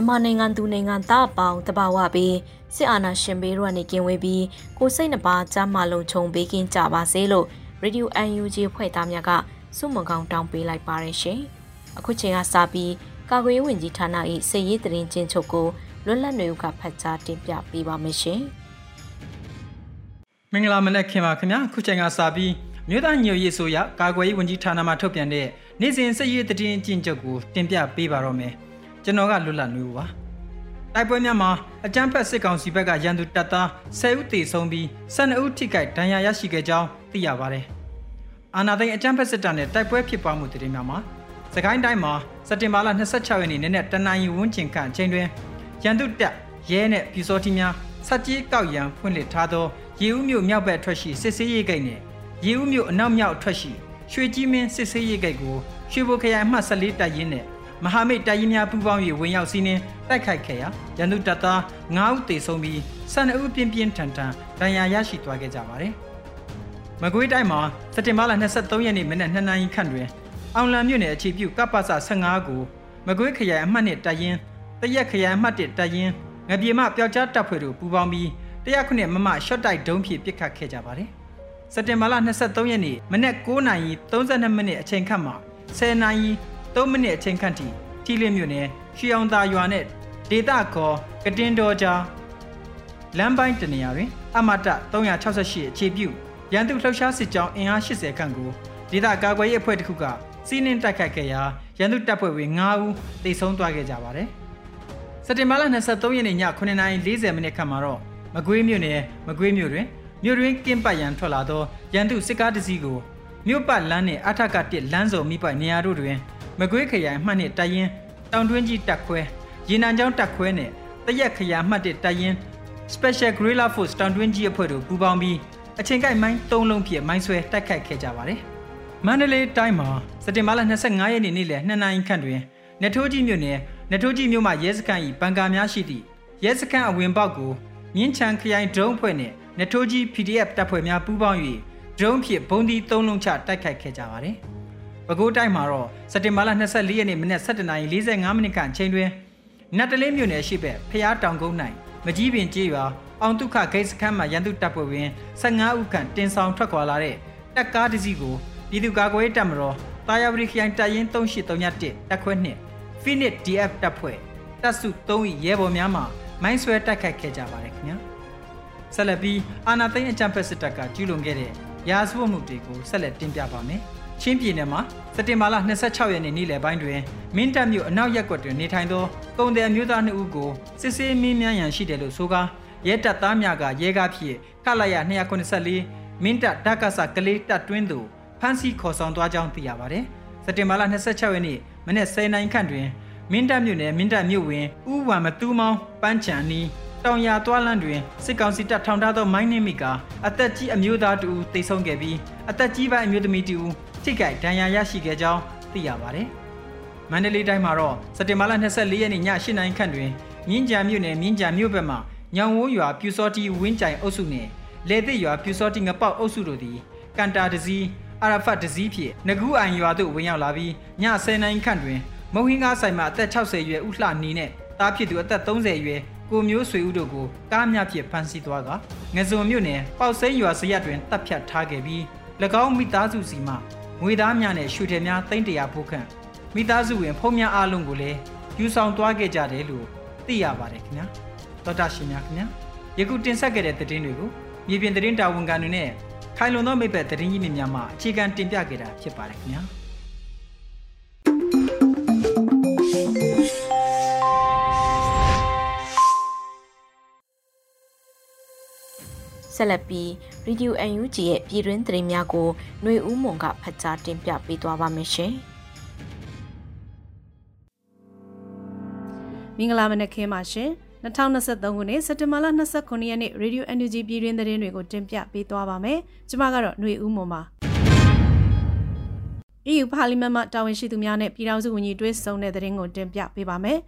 မြန်မာနိုင်ငံသူနိုင်ငံသားအပေါင်းတဘာဝပြီးစစ်အာဏာရှင်ဘေးတို့ကနေကင်းဝေးပြီးကိုစိတ်နှပါကြမ်းမလုံးခြုံပေးကင်းကြပါစေလို့ Radio UNG ဖွဲ့သားများကစုမကောင်းတောင်းပေးလိုက်ပါရရှင်။အခုချိန်ကစပြီးကာကွယ်ရေးဝန်ကြီးဌာန၏စစ်ရေးတရင်ချင်းချုပ်ကိုလွတ်လပ်နေုကဖတ်ကြားတင်ပြပေးပါမယ်ရှင်။မင်္ဂလာမနက်ခင်ပါခင်ဗျာအခုချိန်ကစပြီးမြို့သားညိုရေးဆိုရကာကွယ်ရေးဝန်ကြီးဌာနမှထုတ်ပြန်တဲ့နေ့စဉ်စစ်ရေးတရင်ချင်းချုပ်ကိုတင်ပြပေးပါတော့မယ်။ ကျွန်တော်ကလွတ်လပ်နေပါတိုက်ပွဲများမှာအကြမ်းဖက်စစ်ကောင်စီဘက်ကရန်သူတပ်သား10ဦးသေဆုံးပြီး12ဦးထိခိုက်ဒဏ်ရာရရှိခဲ့ကြောင်းသိရပါတယ်။အာနာသိန်းအကြမ်းဖက်စစ်တပ်နဲ့တိုက်ပွဲဖြစ်ပွားမှုတည်များမှာစကိုင်းတိုင်းမှာစက်တင်ဘာလ26ရက်နေ့နေ့နဲ့တနင်္လာရီဝန်းကျင်ခန့်အချိန်တွင်ရန်သူတပ်ရဲနဲ့ပြည်စောတိများစက်ကြီးကောက်ရန်ဖွင့်လှစ်ထားသောရေဦးမြို့မြောက်ဘက်အထွက်ရှိစစ်ဆေးရေးဂိတ်နဲ့ရေဦးမြို့အနောက်မြောက်အထွက်ရှိရွှေကြီးမင်းစစ်ဆေးရေးဂိတ်ကိုရွှေဘိုခရိုင်အမှတ်14တပ်ရင်းနဲ့ မဟာမိတ်တပ်ရင်းများပူးပေါင်း၍ဝင်ရောက်စီးနှင်းတိုက်ခိုက်ခဲ့ရာရန်သူတပ်သား9ဦးသေဆုံးပြီး12ဦးပြင်းပြင်းထန်ထန်ဒဏ်ရာရရှိသွားခဲ့ကြပါတယ်။မကွေးတိုင်းမှာစက်တင်ဘာလ23ရက်နေ့မနက်2နာရီခန့်တွင်အောင်လံမြို့နယ်အခြေပြုကပ္ပစ15ကိုမကွေးခရိုင်အမှတ်1တပ်ရင်းတရက်ခရိုင်အမှတ်1တပ်ရင်းငပြေမပျောက်ကြားတပ်ဖွဲ့တို့ပူးပေါင်းပြီး100ခုနှစ်မမရှော့တိုက်ဒုံးဖြင့်ပစ်ခတ်ခဲ့ကြပါတယ်။စက်တင်ဘာလ23ရက်နေ့မနက်9:32မိနစ်အချိန်ခန့်မှာ10နာရီ 3မိနစ်အချိန်ခန့်ထိထီလင်းမြို့နယ်ရွှေအောင်သာရွာနဲ့ဒေတာခေါ်ကတင်တော်ကြားလမ်းပိုင်းတနေရာတွင် အမတ368အခြေပြုရန်သူလှုပ်ရှားစစ်ကြောင်းအင်အား80ခန့်ကိုဒေတာကာကွယ်ရေးအဖွဲ့တစ်ခုကစီးနင်းတိုက်ခိုက်ခဲ့ရာရန်သူတပ်ဖွဲ့ဝင်9ဦးသေဆုံးသွားခဲ့ကြပါတယ်။စက်တင်ဘာလ23ရက်နေ့ည9:40မိနစ်ခန့်မှာတော့မကွေးမြို့နယ်မကွေးမြို့တွင်မြို့တွင်ကင်းပတ်ရန်ထွက်လာသောရန်သူစစ်ကားတစ်စီးကိုမြို့ပတ်လမ်းနှင့်အထက်ကတစ်လမ်းစုံမိပိုက်နေရာတို့တွင် မကွေးခရိုင်မှတ်နှစ်တရင်တောင်တွင်းကြီးတက်ခွဲရေနံချောင်းတက်ခွဲနဲ့တရက်ခရိုင်မှတ်တစ်တရင် Special Guerrilla Force တောင်တွင်းကြီးအဖွဲ့တို့ပူးပေါင်းပြီးအချိန်ကိုက်မိုင်း၃လုံးဖြင့်မိုင်းဆွဲတိုက်ခိုက်ခဲ့ကြပါတယ်။မန္တလေးတိုင်းမှာစက်တင်ဘာလ25ရက်နေ့နေ့လယ်2နာရီခန့်တွင်နထိုးကြီးမြို့နယ်နထိုးကြီးမြို့မှာရဲစခန်း၏ဘန်ကာများရှိသည့်ရဲစခန်းအဝင်ပေါက်ကိုမြင်းချံခရိုင်ဒရုန်းဖွဲ့နှင့်နထိုးကြီး PDF တပ်ဖွဲ့များပူးပေါင်း၍ဒရုန်းဖြင့်ဘုံဒီ၃လုံးချတိုက်ခိုက်ခဲ့ကြပါတယ်။ ပဲခူးတိုင်းမှာတော့စက်တင်ဘာလ24ရက်နေ့မနက်7:45မိနစ်ခန့်အချိန်တွင်နတ်တလင်းမြို့နယ်ရှိဘက်ဖျားတောင်ကုန်း၌မကြီးပင်ကျေးရွာအောင်တုခဂိတ်စခန်းမှာရန်သူတပ်ဖွဲ့ဝင်15ဦးခန့်တင်ဆောင်ထွက်ခွာလာတဲ့တပ်ကားတစ်စီးကိုပြည်သူ့ကာကွယ်ရေးတပ်မတော်တာယာဝတီခရိုင်တပ်ရင်း3831တပ်ခွဲနှင့် Phoenix DF တပ်ဖွဲ့တပ်စု3၏ရဲဘော်များမှမိုင်းဆွဲတိုက်ခိုက်ခဲ့ကြပါတယ်ခင်ဗျာဆက်လက်ပြီးအာနာသိန်းအကြံဖက်စစ်တပ်ကကျူးလွန်ခဲ့တဲ့ရာဇဝတ်မှုတွေကိုဆက်လက်တင်ပြပါမယ်။ ချင်းပြည်နယ်မှာစက်တင်ဘာလ26ရက်နေ့နေ့လယ်ပိုင်းတွင်မင်းတပ်မြို့အနောက်ရပ်ကွက်တွင်နေထိုင်သောကုန်တယ်မျိုးသား2ဦးကိုစစ်ဆေးမင်းမြန်းရန်ရှိတယ်လို့ဆိုကာရဲတပ်သားများကရဲကားဖြစ်ခလာရ294မင်းတပ်ဒကဆာကလေးတပ်တွင်းသို့ဖမ်းဆီးခေါ်ဆောင်သွားကြောင်းသိရပါတယ်။စက်တင်ဘာလ26ရက်နေ့မနေ့10နိုင်ခန့်တွင်မင်းတပ်မြို့နယ်မင်းတပ်မြို့ဝင်ဥဝံမတူးမောင်းပန်းချန်နီတောင်ရသွားလန်းတွင်စစ်ကောင်စီတပ်ထောင်ထားသောမိုင်းနှင်းမိကအသက်ကြီးအမျိုးသားတူတိတ်ဆုံးခဲ့ပြီးအသက်ကြီးပိုင်းအမျိုးသမီးတူ ထိခိုက်ဒဏ်ရာရရှိခဲ့ကြောင်းသိရပါတယ်။မန္တလေးတိုင်းမှာတော့စက်တင်ဘာလ24ရက်နေ့ည8နာရီခန့်တွင်မြင်းကြံမြို့နယ်မြင်းကြံမြို့ဘက်မှညောင်ဝိုးရွာပြူစောတီဝင်းကြိုင်အုပ်စုနှင့်လေသစ်ရွာပြူစောတီငပောက်အုပ်စုတို့သည်ကန်တာတစည်းအာရဖတ်တစည်းဖြင့်ငကူးအိုင်ရွာသို့ဝင်ရောက်လာပြီးည10နာရီခန့်တွင်မုံဟင်းကားဆိုင်မှအသက်60ရွယ်ဦးလှနီနဲ့တားဖြစ်သူအသက်30ရွယ်ကိုမျိုးဆွေဦးတို့ကိုကားများဖြင့်ဖမ်းဆီးသွားကငဇုံမြို့နယ်ပေါက်စိမ်းရွာစရက်တွင်တပ်ဖြတ်ထားခဲ့ပြီး၎င်းမိသားစုစီမှ ငွေသားများနဲ့ရွှေထည်များသိန်းတရာဖို့ခန့်မိသားစုဝင်ဖုံးများအားလုံးကိုလည်းယူဆောင်သွားခဲ့ကြတယ်လို့သိရပါတယ်ခင်ဗျာသောတာရှင်များခင်ဗျာယခုတင်ဆက်ခဲ့တဲ့သတင်းတွေကိုမြေပြင်သတင်းတာဝန်ခံတွေနဲ့ခိုင်လုံသောမိဘသတင်းကြီးများမှအခြေခံတင်ပြခဲ့တာဖြစ်ပါတယ်ခင်ဗျာ ဆက်လက်ပြီး Radio UNG ရဲ့ပြည်တွင်းသတင်းများကိုຫນွေဦးမွန်ကဖတ်ကြားတင်ပြပေးသွားပါမယ်ရှင်။မင်္ဂလာမနက်ခင်းပါရှင်2023ခုနှစ်စက်တင်ဘာလ29ရက်နေ့ Radio NUG ပြည်တွင်းသတင်းတွေကိုတင်ပြပေးသွားပါမယ်ကျွန်မကတော့ຫນွေဦးမွန်ပါ EU ပါလီမန်မှတာဝန်ရှိသူများနဲ့ပြည်ထောင်စုဝန်ကြီးတွဲဆုံတဲ့သတင်းကိုတင်ပြပေးပါမယ်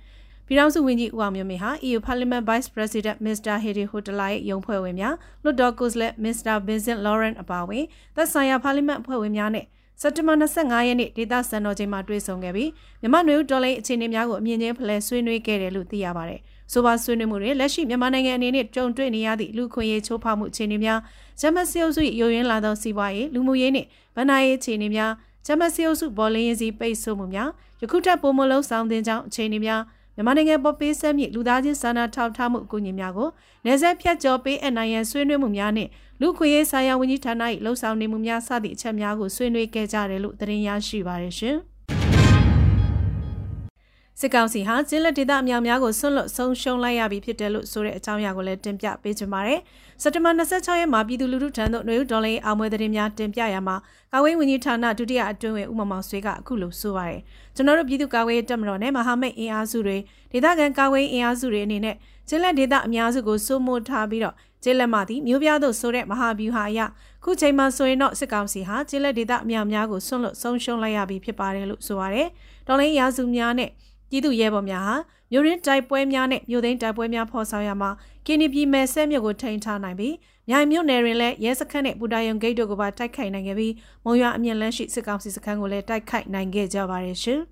ပြည်ထောင်စုဝန်ကြီးဦးအောင်မျိုးမင်းဟာ EU Parliament Vice President Mr. Hedi Hotela ရဲ့ရုံးဖွဲ့ဝင်များလွှတ်တော်ကိုယ်စားလှယ် Mr. Vincent Laurent အပါအဝင်သက်ဆိုင်ရာ Parliament အဖွဲ့ဝင်များနဲ့စက်တင်ဘာ25ရက်နေ့ဒေသစံတော်ချိန်မှာတွေ့ဆုံခဲ့ပြီးမြန်မာ့နွေဦးတော်လိုင်းအခြေအနေများကိုအမြင့်ချင်းဖလှယ်ဆွေးနွေးခဲ့တယ်လို့သိရပါတယ်။ဆိုပါဆွေးနွေးမှုတွေလက်ရှိမြန်မာနိုင်ငံအနေနဲ့ကြုံတွေ့နေရသည့်လူခွင့်ရေးချိုးဖောက်မှုအခြေအနေများဂျမစီအုပ်စုရုံရင်းလာသောစီးပွားရေးလူမှုရေးနှင့်ဗဏ္ဍာရေးအခြေအနေများဂျမစီအုပ်စုဘော်လင်းရေးစီပိတ်ဆို့မှုများယခုထပ်ပုံမလုံးဆောင်တင်ကြောင်းအခြေအနေများ မြန်မာနိုင်ငံပေါ်ပေးဆက်မြစ်လူသားချင်းစာနာထောက်ထားမှုအကူအညီများကိုနေဆက်ဖြတ်ကျော်ပေးအနိုင်ရန်ဆွေးနွေးမှုများနှင့်လူခွေရေးဆိုင်ရာဝန်ကြီးဌာန၏လှုပ်ဆောင်နေမှုများစသည့်အချက်များကိုဆွေးနွေးခဲ့ကြတယ်လို့သတင်းရရှိပါရရှင်။ စစ်ကောင်စီဟာကျင်းလက်ဒေသအများများကိုဆွန့်လွတ်ဆုံးရှုံးလိုက်ရပြီဖြစ်တယ်လို့ဆိုတဲ့အကြောင်းအရာကိုလည်းတင်ပြပေးချင်ပါတယ်။စက်တဘာ26ရက်မှာပြည်သူလူထုထံသို့ຫນွေဦးဒေါ်လာအောင်မွေသတင်းများတင်ပြရမှာကာဝေးဝန်ကြီးဌာနဒုတိယအတွင်းဝင်ဦးမောင်မောင်ဆွေးကအခုလိုဆိုပါတယ်။ကျွန်တော်တို့ပြည်သူကာဝေးတပ်မတော်နဲ့မဟာမိတ်အင်အားစုတွေဒေသခံကာဝေးအင်အားစုတွေအနေနဲ့ကျင်းလက်ဒေသအများစုကိုစိုးမိုးထားပြီးတော့ကျင်းလက်မှသည်မျိုးပြားတို့ဆိုတဲ့မဟာဗျူဟာအရခုချိန်မှာဆိုရင်တော့စစ်ကောင်စီဟာကျင်းလက်ဒေသအများများကိုဆွန့်လွတ်ဆုံးရှုံးလိုက်ရပြီဖြစ်ပါတယ်လို့ဆိုပါတယ်။ဒေါ်လာရာစုများနဲ့ ပြည်သူရဲဘော်များဟာမြို့ရင်းတိုက်ပွဲများနဲ့မြို့သိမ်းတိုက်ပွဲများဖော်ဆောင်ရမှာကင်းနီပြည်မဲဆဲမြို့ကိုထိန်းထားနိုင်ပြီးမြိုင်မြို့နယ်တွင်လည်းရဲစခန်းနဲ့ပူတာယုံဂိတ်တို့ကိုပါတိုက်ခိုက်နိုင်ခဲ့ပြီးမုံရွာအမြင့်လန်းရှိစစ်ကောင်စီစခန်းကိုလည်းတိုက်ခိုက်နိုင်ခဲ့ကြပါတယ်ရှင်။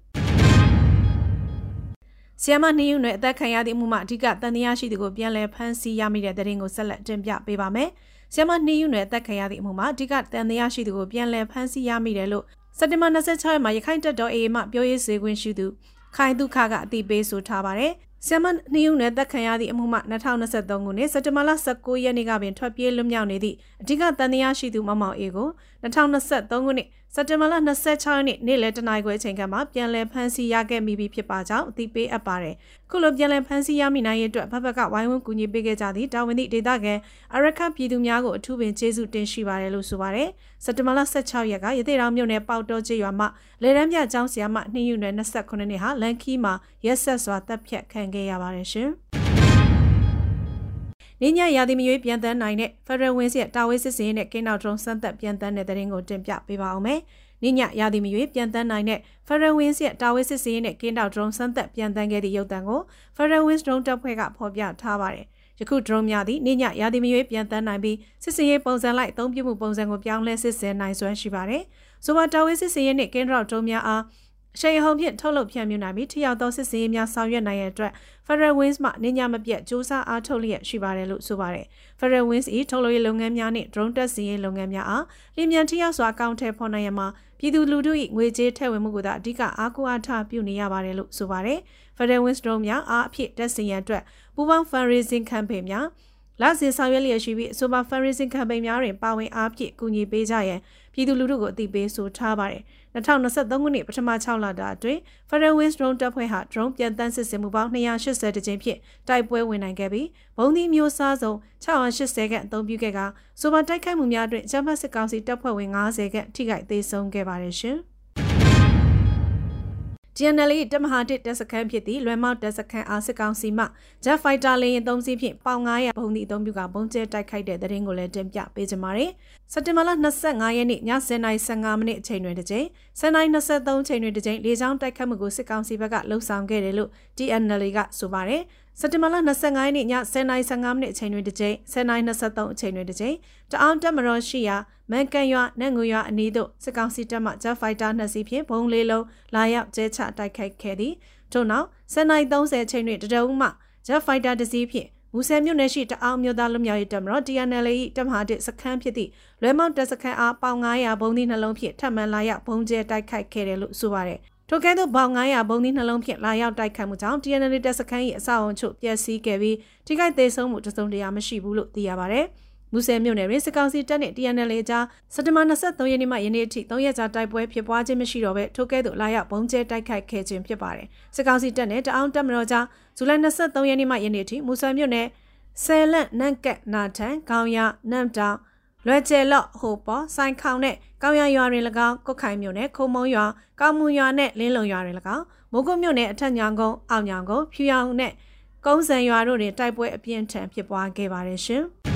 ဆီယမနှင်းယူနယ်အသက်ခံရသည့်အမှုမှာအဓိကတန်တရားရှိသူကိုပြန်လည်ဖမ်းဆီးရမိတဲ့တဲ့ရင်ကိုဆက်လက်တင်ပြပေးပါမယ်။ဆီယမနှင်းယူနယ်အသက်ခံရသည့်အမှုမှာအဓိကတန်တရားရှိသူကိုပြန်လည်ဖမ်းဆီးရမိတယ်လို့စက်တင်ဘာ26ရက်မှာရခိုင်တပ်တော် AA မှပြောရေးစေခွင့်ရှိသူ ခိုင်ဒုက္ခကအတိပေးဆိုထားပါတယ်။ဆီယမနှီးယူနဲ့တက်ခံရသည့်အမှုမှ2023ခုနှစ်စက်တင်ဘာလ19ရက်နေ့ကပင်ထွက်ပြေးလွတ်မြောက်နေသည့်အဓိကတန်တရားရှိသူမမောင်အေကို2023ခုနှစ် စက်တင်ဘာလ26ရက်နေ့နေ့လယ်တနာရီခွဲအချိန်ကမှပြန်လည်ဖမ်းဆီးရခဲ့မိပြီဖြစ်ပါကြောင်းအသိပေးအပ်ပါတယ်။ခုလိုပြန်လည်ဖမ်းဆီးရမိနိုင်ရဲ့အတွက်ဘက်ဘက်ကဝိုင်းဝန်းကူညီပေးခဲ့ကြသည့်တာဝန်သည့်ဒေသခံအရခပြည်သူများကိုအထူးပင်ကျေးဇူးတင်ရှိပါတယ်လို့ဆိုပါတယ်။စက်တင်ဘာလ16ရက်ကရသေးတောင်မြို့နယ်ပေါတောကျေးရွာမှလေရန်ပြကျောင်းဆရာမနှင်းယူနယ်28နှစ်ဟာလန်ခီမှာရက်ဆက်စွာတပ်ဖြတ်ခံခဲ့ရပါတယ်ရှင်။။ ညညရာသီမရွေးပြန်တန်းနိုင်တဲ့ Federal Wings ရဲ့တာဝေးစစ်စင်နဲ့ကင်းနောက်ဒရုန်းစမ်းသပ်ပြန်တန်းတဲ့တဲ့ရင်ကိုတင်ပြပေးပါအောင်မယ်။ညညရာသီမရွေးပြန်တန်းနိုင်တဲ့ Federal Wings ရဲ့တာဝေးစစ်စင်နဲ့ကင်းနောက်ဒရုန်းစမ်းသပ်ပြန်တန်းခဲ့သည့်ရုပ်သံကို Federal Wings drone တပ်ဖွဲ့ကဖော်ပြထားပါတယ်။ယခု drone များသည့်ညညရာသီမရွေးပြန်တန်းနိုင်ပြီးစစ်စင်ရေးပုံစံလိုက်အသုံးပြုမှုပုံစံကိုပြောင်းလဲစစ်စင်နိုင်စွမ်းရှိပါတယ်။ဆိုပါတာဝေးစစ်စင်ရေးနဲ့ကင်းနောက်ဒရုန်းများအား အရှိန်ဟုန်ဖြင့်ထုတ်လုပ်ဖြန့်မြူနိုင်ပြီးထိရောက်သောစစ်စင်ရေးများဆောင်ရွက်နိုင်ရတဲ့အတွက် Federal Wings မှနေညာမပြတ်စ조사အားထုတ်လျက်ရှိပါတယ်လို့ဆိုပါတယ်။ Federal Wings ၏ထုတ်လုပ်ရေးလုပ်ငန်းများနှင့် drone တက်စီရေးလုပ်ငန်းများအားလျင်မြန်ထိရောက်စွာအကောင့်ထဲဖော်နိုင်ရမှာပြည်သူလူထု၏ငွေကြေးထည့်ဝင်မှုကိုသာအဓိကအားကိုးအားထားပြုနေရပါတယ်လို့ဆိုပါတယ်။ Federal Wings drone များအားအဖြစ်တက်စီရန်အတွက်ပူးပေါင်း fundraising campaign များလစဉ်ဆောင်ရွက်လျက်ရှိပြီးအဆိုပါ fundraising campaign များတွင်ပါဝင်အားဖြင့်ကူညီပေးကြရန်ပြည်သူလူထုကိုအသိပေးဆိုထားပါတယ်။ 2023ခုနှစ်ပထမ6လတာအတွင်း Federal Wings Drone တပ်ဖွဲ့ဟာ drone ပြန်တန်းစစ်ဆင်မှုပေါင်း280ကြိမ်ဖြင့်တိုက်ပွဲဝင်နိုင်ခဲ့ပြီးဘုံသီးမျိုးစားစုံ680ခန့်အသုံးပြုခဲ့ကဆိုပါတိုက်ခိုက်မှုများအတွင်းဂျမတ်စစ်ကောင်စီတပ်ဖွဲ့ဝင်90ခန့်ထိခိုက်သေးဆုံးခဲ့ပါတယ်ရှင်။ GNL တပ်မဟာတစ်တပ်စခန်းဖြစ်သည့်လွယ်မောက်တပ်စခန်းအားစစ်ကောင်စီမှ Jet Fighter လေယာဉ်သုံးစီးဖြင့်ပေါင်900ဘုံသည့်အသုံးပြုကဘုံကျဲတိုက်ခိုက်တဲ့တဲ့ရင်ကိုလည်းတင်ပြပေးကြပါမယ်။စက်တင်ဘာလ25ရက်နေ့ည10:15မိနစ်အချိန်တွင်တစ်ကြိမ်10:23ချိန်တွင်တစ်ကြိမ်လေကြောင်းတိုက်ခတ်မှုကိုစစ်ကောင်စီဘက်ကလှုံ့ဆော်ခဲ့တယ်လို့ TNL ကဆိုပါတယ်။စက်တင်ဘာလ25ရက်နေ့ည10:55မိနစ်အချိန်တွင်တစ်ကြိမ်10:23အချိန်တွင်တစ်ကြိမ် တအောင်တက်မတော်ရှိရာမန်ကန်ရွာနတ်ငူရွာအနီးသို့စစ်ကောင်စီတပ်မှ Jet Fighter နှစ်စီးဖြင့်ဘုံလေးလုံးလာရောက်ကျဲချတိုက်ခိုက်ခဲ့သည်ထို့နောက်10:30အချိန်တွင်တရုံမှ Jet Fighter တစ်စီးဖြင့်မူဆယ်မြို့နယ်ရှိတအောင်မြို့သားလူမျိုးရေးတပ်မတော် TNL ၏တပ်မဟာတစ်စခန်းဖြစ်သည့်လွဲမောက်တပ်စခန်းအားပေါင်900ဘုံသီးနှလုံးဖြင့်ထပ်မံလာရောက်ဘုံကျဲတိုက်ခိုက်ခဲ့တယ်လို့ဆိုပါတယ်။ထိုကဲ့သို့ပေါင်900ဘုံသီးနှလုံးဖြင့်လာရောက်တိုက်ခိုက်မှုကြောင့် TNL တပ်စခန်း၏အဆောက်အုံချုပ်ပျက်စီးခဲ့ပြီးထိခိုက်သေးဆုံးမှုတစုံတရာမရှိဘူးလို့သိရပါတယ်။ မူဆယ်မြို့နယ်တွင်စစ်ကောင်စီတပ်နှင့် TNL အကြားစက်တဘာ23ရက်နေ့မှယနေ့အထိ3ရက်ကြာတိုက်ပွဲဖြစ်ပွားခြင်းမရှိတော့ဘဲထိုကဲ့သို့လာရောက်ဘုံကျဲတိုက်ခိုက်ခဲ့ခြင်းဖြစ်ပါတယ်။စစ်ကောင်စီတပ်နှင့်တအောင်းတပ်မတော်ကြားဇူလိုင်23ရက်နေ့မှယနေ့အထိမူဆယ်မြို့နယ်ဆယ်လန့်နန့်ကက်နာထန်ခေါင်ရနမ်တောင်လွယ်ကျဲလော့ဟိုပေါ်ဆိုင်ခေါင်နဲ့ကောင်းရရွာတွင်၎င်းကုတ်ခိုင်မြို့နယ်ခုံမုံရွာကောင်းမွန်ရွာနဲ့လင်းလုံရွာတွင်၎င်းမိုးကုတ်မြို့နယ်အထက်ညောင်ကုန်းအောင်ညောင်ကုန်းဖြူရောင်နဲ့ကုန်းစံရွာတို့တွင်တိုက်ပွဲအပြင်းထန်ဖြစ်ပွားခဲ့ပါတယ်ရှင်။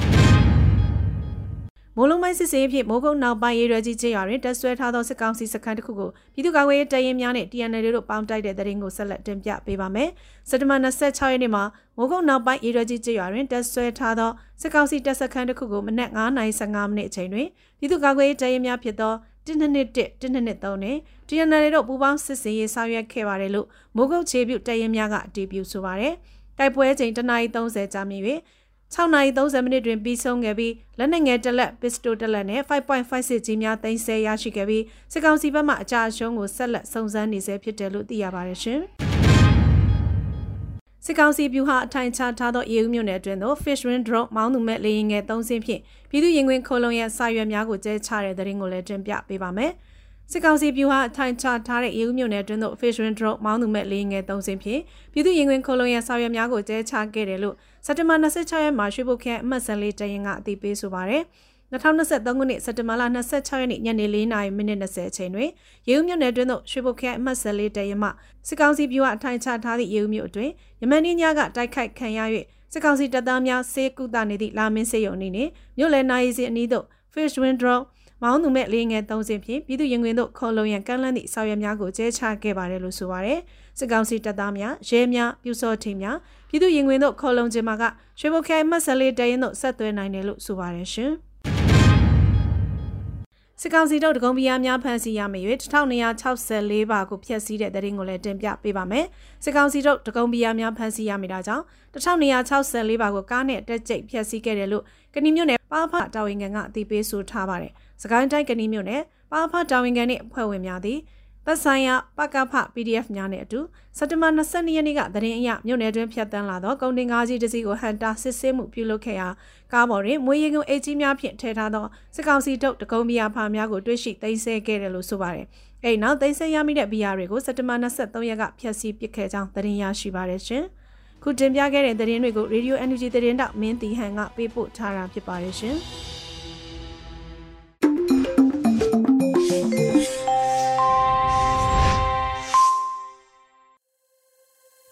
မိုးလုံးမိုင်းစစ်စေးဖြင့်မိုးကုတ်နောက်ပိုင်းရေရွယ်ကြီးကျေးရွာတွင်တက်ဆွဲထားသောစစ်ကောင်စီစခန်းတစ်ခုကိုပြည်သူ့ကာကွယ်ရေးတပ်ရင်းများနဲ့ TNL တို့ပေါင်းတိုက်တဲ့တဲ့ရင်ကိုဆက်လက်တင်ပြပေးပါမယ်။စက်တဘာ26ရက်နေ့မှာမိုးကုတ်နောက်ပိုင်းရေရွယ်ကြီးကျေးရွာတွင်တက်ဆွဲထားသောစစ်ကောင်စီတပ်စခန်းတစ်ခုကိုမနက်9:15မိနစ်အချိန်တွင်ပြည်သူ့ကာကွယ်ရေးတပ်ရင်းများဖြစ်သော121 123နဲ့ TNL တို့ပူးပေါင်းစစ်စင်ရေးဆောင်ရွက်ခဲ့ပါတယ်လို့မိုးကုတ်ခြေပြုတပ်ရင်းများကအတည်ပြုဆိုပါတယ်။တိုက်ပွဲချိန်တနအီ30ကြာမြင့်၍ 6:30မိနစ်တွင်ပြီးဆုံးခဲ့ပြီးလက်နက်ငယ်တစ်လက်ပစ္စတိုတစ်လက်နဲ့5.56ကြီးများတင်ဆက်ရရှိခဲ့ပြီးစစ်ကောင်စီဘက်မှအကြအရှုံးကိုဆက်လက်စုံစမ်းနေဆဲဖြစ်တယ်လို့သိရပါတယ်ရှင်။စစ်ကောင်စီပြူဟာအထိုင်ချထားသောရေဦးမြို့နယ်အတွင်းသို့ fish wind drone မောင်းသူမဲ့လေယာဉ်ငယ်၃စင်းဖြင့်ပြည်သူရင်ခွင်ခိုလုံရဲ့စာရွက်များကိုကျဲချတဲ့တဲ့ရင်ကိုလည်းတင်ပြပေးပါမယ်။စစ်ကောင်စီပြူဟာအထိုင်ချထားတဲ့ရေဦးမြို့နယ်အတွင်းသို့ fish wind drone မောင်းသူမဲ့လေးငယ်၃စင်းဖြင့်ပြည်သူရင်ခွင်ခိုလုံရဆောက်ရများကိုကျဲချခဲ့တယ်လို့ စက်တဘာ26ရက်မှာရွှေဘုတ်ခန့်အမှတ်14တရင်ကအသိပေးဆိုပါရယ်2023ခုနှစ်စက်တင်ဘာလ26ရက်နေ့ညနေ4:00နာရီမိနစ်20အချိန်တွင်ရေဦးမြို့နယ်အတွင်းသို့ရွှေဘုတ်ခန့်အမှတ်14တရင်မှစစ်ကောင်စီပြူဟာအထိုင်ချထားသည့်ရေဦးမြို့အတွင်းယမန်နေ့ညကတိုက်ခိုက်ခံရ၍စစ်ကောင်စီတပ်သားများဆေးကုသနေသည့်လာမင်းစေယုံအနေနဲ့မြို့လယ်နာရီစီအနီးသို့ fish wind drone မောင်းသူမဲ့လေးငယ်၃စင်ဖြင့်ပြည်သူရင်ခွင်တို့ခေါ်လုံရန်ကန့်လန့်သည့်ဆောင်ရွက်များကိုကျဲချခဲ့ပါတယ်လို့ဆိုပါတယ်။စစ်ကောင်စီတပ်သားများရဲများပြူစောထင်းများ ပြည်သူရင်ခွင်တို့ခေါ်လုံခြင်းမှာကရွှေဘုတ်ခိုင်မတ်ဆလေးတရင်တို့ဆက်သွဲနိုင်တယ်လို့ဆိုပါတယ်ရှင်။စစ်ကောင်စီတို့တကုံပီယာများဖမ်းဆီးရမယ့်၍1264ပါကိုဖျက်ဆီးတဲ့တရင်ကိုလည်းတင်ပြပေးပါမယ်။စစ်ကောင်စီတို့တကုံပီယာများဖမ်းဆီးရမိတာကြောင့်1264ပါကိုကားနဲ့တက်ကြိတ်ဖျက်ဆီးခဲ့တယ်လို့ကဏီမြို့နယ်ပါဖတာဝန်ခံကအသိပေးဆိုထားပါတယ်။စကိုင်းတိုင်းကဏီမြို့နယ်ပါဖတာဝန်ခံနှင့်အဖွဲ့ဝင်များသည် သက်ဆိုင်ရာပကဖ PDF များနဲ့အတူစက်တဘာ22ရက်နေ့ကသတင်းအရမြို့နယ်တွင်ဖျက်ဆီးလာသောကုန်တင်ကားကြီးတစ်စီးကိုဟန်တာစစ်ဆေးမှုပြုလုပ်ခဲ့ရာကားပေါ်တွင်မွေးရည်ကုန်အေဂျီများဖြင့်ထည့်ထားသောစစ်ကောင်စီထုတ်တကုံးမီယာဖာများကိုတွေ့ရှိသိမ်းဆည်းခဲ့တယ်လို့ဆိုပါတယ်။အဲဒီနောက်သိမ်းဆည်းရမိတဲ့ဘီယာတွေကိုစက်တဘာ23ရက်ကဖျက်ဆီးပစ်ခဲ့ကြောင်းသတင်းရရှိပါတယ်ရှင်။ခုတင်ပြခဲ့တဲ့သတင်းတွေကို Radio Energy သတင်းတောက်မင်းတီဟန်ကပေးပို့ထားတာဖြစ်ပါတယ်ရှင်။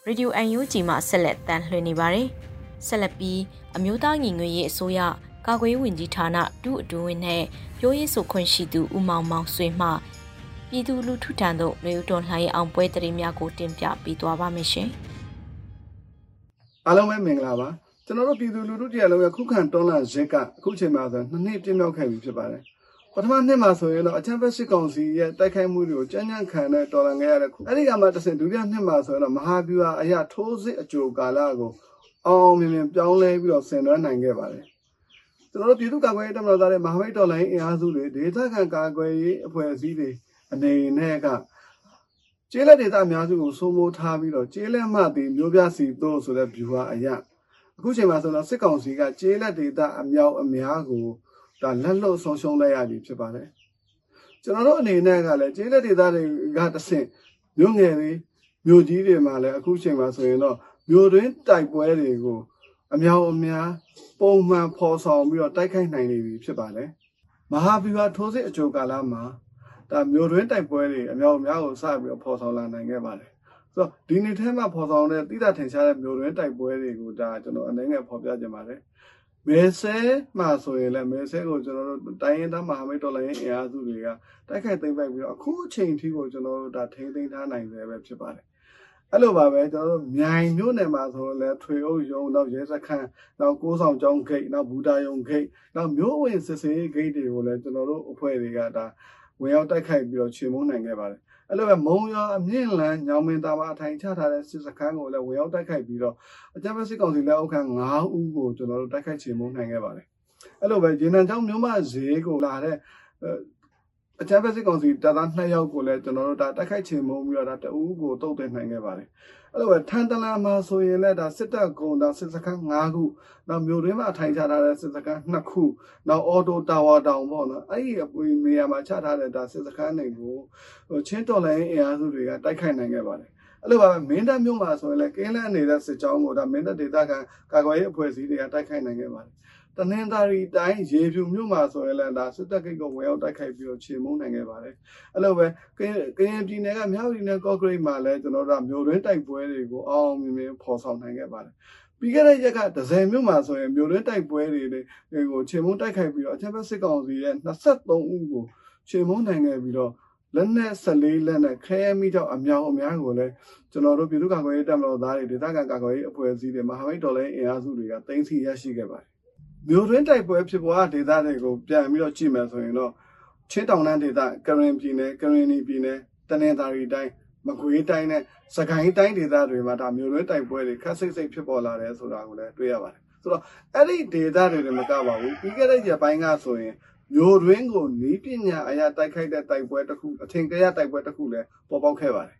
Radio UNG မှာဆက်လက်တန်လှည့်နေပါတယ်။ဆက်လက်ပြီးအမျိုးသားညီညွတ်ရေးအစိုးရကာကွယ်ဝင်ကြီးဌာနဒုအတွင်းနဲ့ပြောရေးဆိုခွင့်ရှိသူဦးမောင်မောင်ဆွေမှပြည်သူလူထုထံသို့နေဦးတော်လှန်ရေးအောင်ပွဲတရေများကိုတင်ပြပေးသွားပါမယ်ရှင်။အားလုံးပဲမင်္ဂလာပါ။ကျွန်တော်တို့ပြည်သူလူထုတရားလုံးရဲ့ခုခံတွန်းလှန်ရက်ကအခုချိန်မှာဆိုနှစ်နှစ်ပြည့်မြောက်ခဲ့ပြီဖြစ်ပါတယ် ပထမနှစ်မှာဆိုရင်တော့အချမ်းဖက်စစ်ကောင်စီရဲ့တိုက်ခိုက်မှုတွေကိုကြမ်းကြမ်းခံတဲ့တော်လှန်ခဲ့ရတဲ့ခုအဲ့ဒီကမှတစ်ဆင့်ဒုတိယနှစ်မှာဆိုရင်တော့မဟာဗျူဟာအရာထိုးစစ်အကြိုကာလကိုအောင်မြင်မြင်ပြောင်းလဲပြီးတော့ဆင်နွှဲနိုင်ခဲ့ပါတယ်ကျွန်တော်တို့ပြည်သူ့ကာကွယ်ရေးတပ်မတော်သားတွေမဟာမိတ်တော်လှန်ရေးအင်အားစုတွေဒေသခံကာကွယ်ရေးအဖွဲ့အစည်းတွေအနေနဲ့ကကျေးလက်ဒေသအများစုကိုစိုးမိုးထားပြီးတော့ကျေးလက်မှသည်မျိုးပြစီတို့ဆိုတဲ့ view ဟာအရာအခုချိန်မှာဆိုတော့စစ်ကောင်စီကကျေးလက်ဒေသအမြောက်အများကို ဒါလက်လွတ်ဆုံးရှုံးလိုက်ရပြီဖြစ်ပါတယ်ကျွန်တော်တို့အနေနဲ့ကလည်းကျေးလက်ဒေသတွေကတဆင့်မြို့ငယ်တွေမြို့ကြီးတွေမှာလည်းအခုချိန်မှာဆိုရင်တော့မြို့တွင်းတိုက်ပွဲတွေကိုအများအများပုံမှန်ဖော်ဆောင်ပြီးတော့တိုက်ခိုက်နိုင်နေပြီဖြစ်ပါတယ်မဟာဗျူဟာထိုးစစ်အကြိုကာလမှာဒါမြို့တွင်းတိုက်ပွဲတွေအများအများကိုစပြီးတော့ဖော်ဆောင်လာနိုင်ခဲ့ပါတယ်ဆိုတော့ဒီနေ့ထဲမှာဖော်ဆောင်တဲ့တိကျထင်ရှားတဲ့မြို့တွင်းတိုက်ပွဲတွေကိုဒါကျွန်တော်အနေနဲ့ဖော်ပြခြင်းပါတယ် မဲဆဲမှာဆိုရင်လည်းမဲဆဲကိုကျွန်တော်တို့တိုင်းရင်းသားမဟာမိတ်တော်လိုင်းအင်အားစုတွေကတိုက်ခိုက်သိမ်းပိုက်ပြီးတော့အခုအချိန်ထိကိုကျွန်တော်တို့ဒါထိန်းသိမ်းထားနိုင်တယ်ပဲဖြစ်ပါတယ်အဲ့လိုပါပဲကျွန်တော်တို့မြိုင်မြို့နယ်မှာဆိုလည်းထွေအုပ်ရုံနောက်ရဲစခန်းနောက်ကိုးဆောင်ကျောင်းဂိတ်နောက်ဘူတာယုံဂိတ်နောက်မြို့ဝင်စစ်စေးဂိတ်တွေကိုလည်းကျွန်တော်တို့အဖွဲ့တွေကဒါဝင်ရောက်တိုက်ခိုက်ပြီးတော့ချေမှုန်းနိုင်ခဲ့ပါတယ် အဲ့လိုပဲမုံရွာအမြင့်လန်းညောင်မင်းသားမှာအထိုင်ချထားတဲ့စစ်စခန်းကိုလည်းဝင်ရောက်တိုက်ခိုက်ပြီးတော့အကြမ်းဖက်စစ်ကောင်စီလက်အောက်ခံ9ဦးကိုကျွန်တော်တို့တိုက်ခိုက်ချေမှုန်းနိုင်ခဲ့ပါတယ်အဲ့လိုပဲရေနံချောင်းမြို့မဈေးကိုလာတဲ့ အကြမ်းဖက်စစ်ကောင်စီတပ်သား2ယောက်ကိုလည်းကျွန်တော်တို့ဒါတိုက်ခိုက်ချေမှုန်းပြီးတော့ဒါတအူးကိုတုတ်တင်နိုင်ခဲ့ပါတယ်အဲ့လိုပဲထန်တလန်မှာဆိုရင်လည်းဒါစစ်တပ်ကုန်းဒါစစ်စခန်း5ခုနောက်မြို့တွင်းမှာထိုင်ချထားတဲ့စစ်စခန်း2ခုနောက်အော်တိုတာဝါတောင်ပေါ့နော်အဲ့ဒီအပွေနေရာမှာချထားတဲ့ဒါစစ်စခန်းတွေကိုဟိုချင်းတော်လိုင်းအင်အားစုတွေကတိုက်ခိုက်နိုင်ခဲ့ပါတယ်အဲ့လိုပါပဲမင်းတပ်မြို့မှာဆိုရင်လည်းကင်းလန့်နေတဲ့စစ်ကြောင်းကိုဒါမင်းတပ်ဒေသခံကာကွယ်ရေးအဖွဲ့အစည်းတွေကတိုက်ခိုက်နိုင်ခဲ့ပါတယ် တနင်္သာရီတိုင်းရေဖြူမြို့မှာဆိုရင်လည်းဒါစစ်တပ်ကိတ်ကိုဝင်ရောက်တိုက်ခိုက်ပြီးတော့ခြေမုံနိုင်ခဲ့ပါတယ်အဲ့လိုပဲကရင်ပြည်နယ်ကမြောက်ပြည်နယ်ကော့ဂရိတ်မှာလည်းကျွန်တော်တို့မြို့တွင်းတိုက်ပွဲတွေကိုအောင်အောင်မြင်မြင်ဖော်ဆောင်နိုင်ခဲ့ပါတယ်ပြီးခဲ့တဲ့ရက်ကဒဇယ်မြို့မှာဆိုရင်မြို့တွင်းတိုက်ပွဲတွေကိုခြေမုံတိုက်ခိုက်ပြီးတော့အချမ်းဘက်စစ်ကောင်စီရဲ့23ဦးကိုခြေမုံနိုင်ခဲ့ပြီးတော့လက်နဲ့14လက်နဲ့ခဲယမိကြောင့်အမြောင်အများကိုလည်းကျွန်တော်တို့ပြည်သူ့ကာကွယ်ရေးတပ်မတော်သားတွေဒေသခံကာကွယ်ရေးအဖွဲ့အစည်းတွေမဟာမိတ်တော်လှန်ရေးအင်အားစုတွေကတင်စီရရှိခဲ့ပါတယ် မြို့တွင်းတိုက်ပွဲဖြစ်ပွားဒေသတွေကိုပြန်ပြီးတော့ကြည့်မယ်ဆိုရင်တော့ချင်းတောင်တန်းဒေသကရင်ပြည်နယ်ကရင်နီပြည်နယ်တနင်္သာရီတိုင်းမကွေးတိုင်းနဲ့စကိုင်းတိုင်းဒေသတွေမှာဒါမြို့တွင်းတိုက်ပွဲတွေခက်စိတ်စိတ်ဖြစ်ပေါ်လာတယ်ဆိုတာကိုလည်းတွေ့ရပါတယ်ဆိုတော့အဲ့ဒီဒေသတွေမကပါဘူးပြီးခဲ့တဲ့ရက်ပိုင်းကဆိုရင်မြို့တွင်းကိုနီးပညာအရာတိုက်ခိုက်တဲ့တိုက်ပွဲတစ်ခုအထင်ကရတိုက်ပွဲတစ်ခုလည်းပေါ်ပေါက်ခဲ့ပါတယ်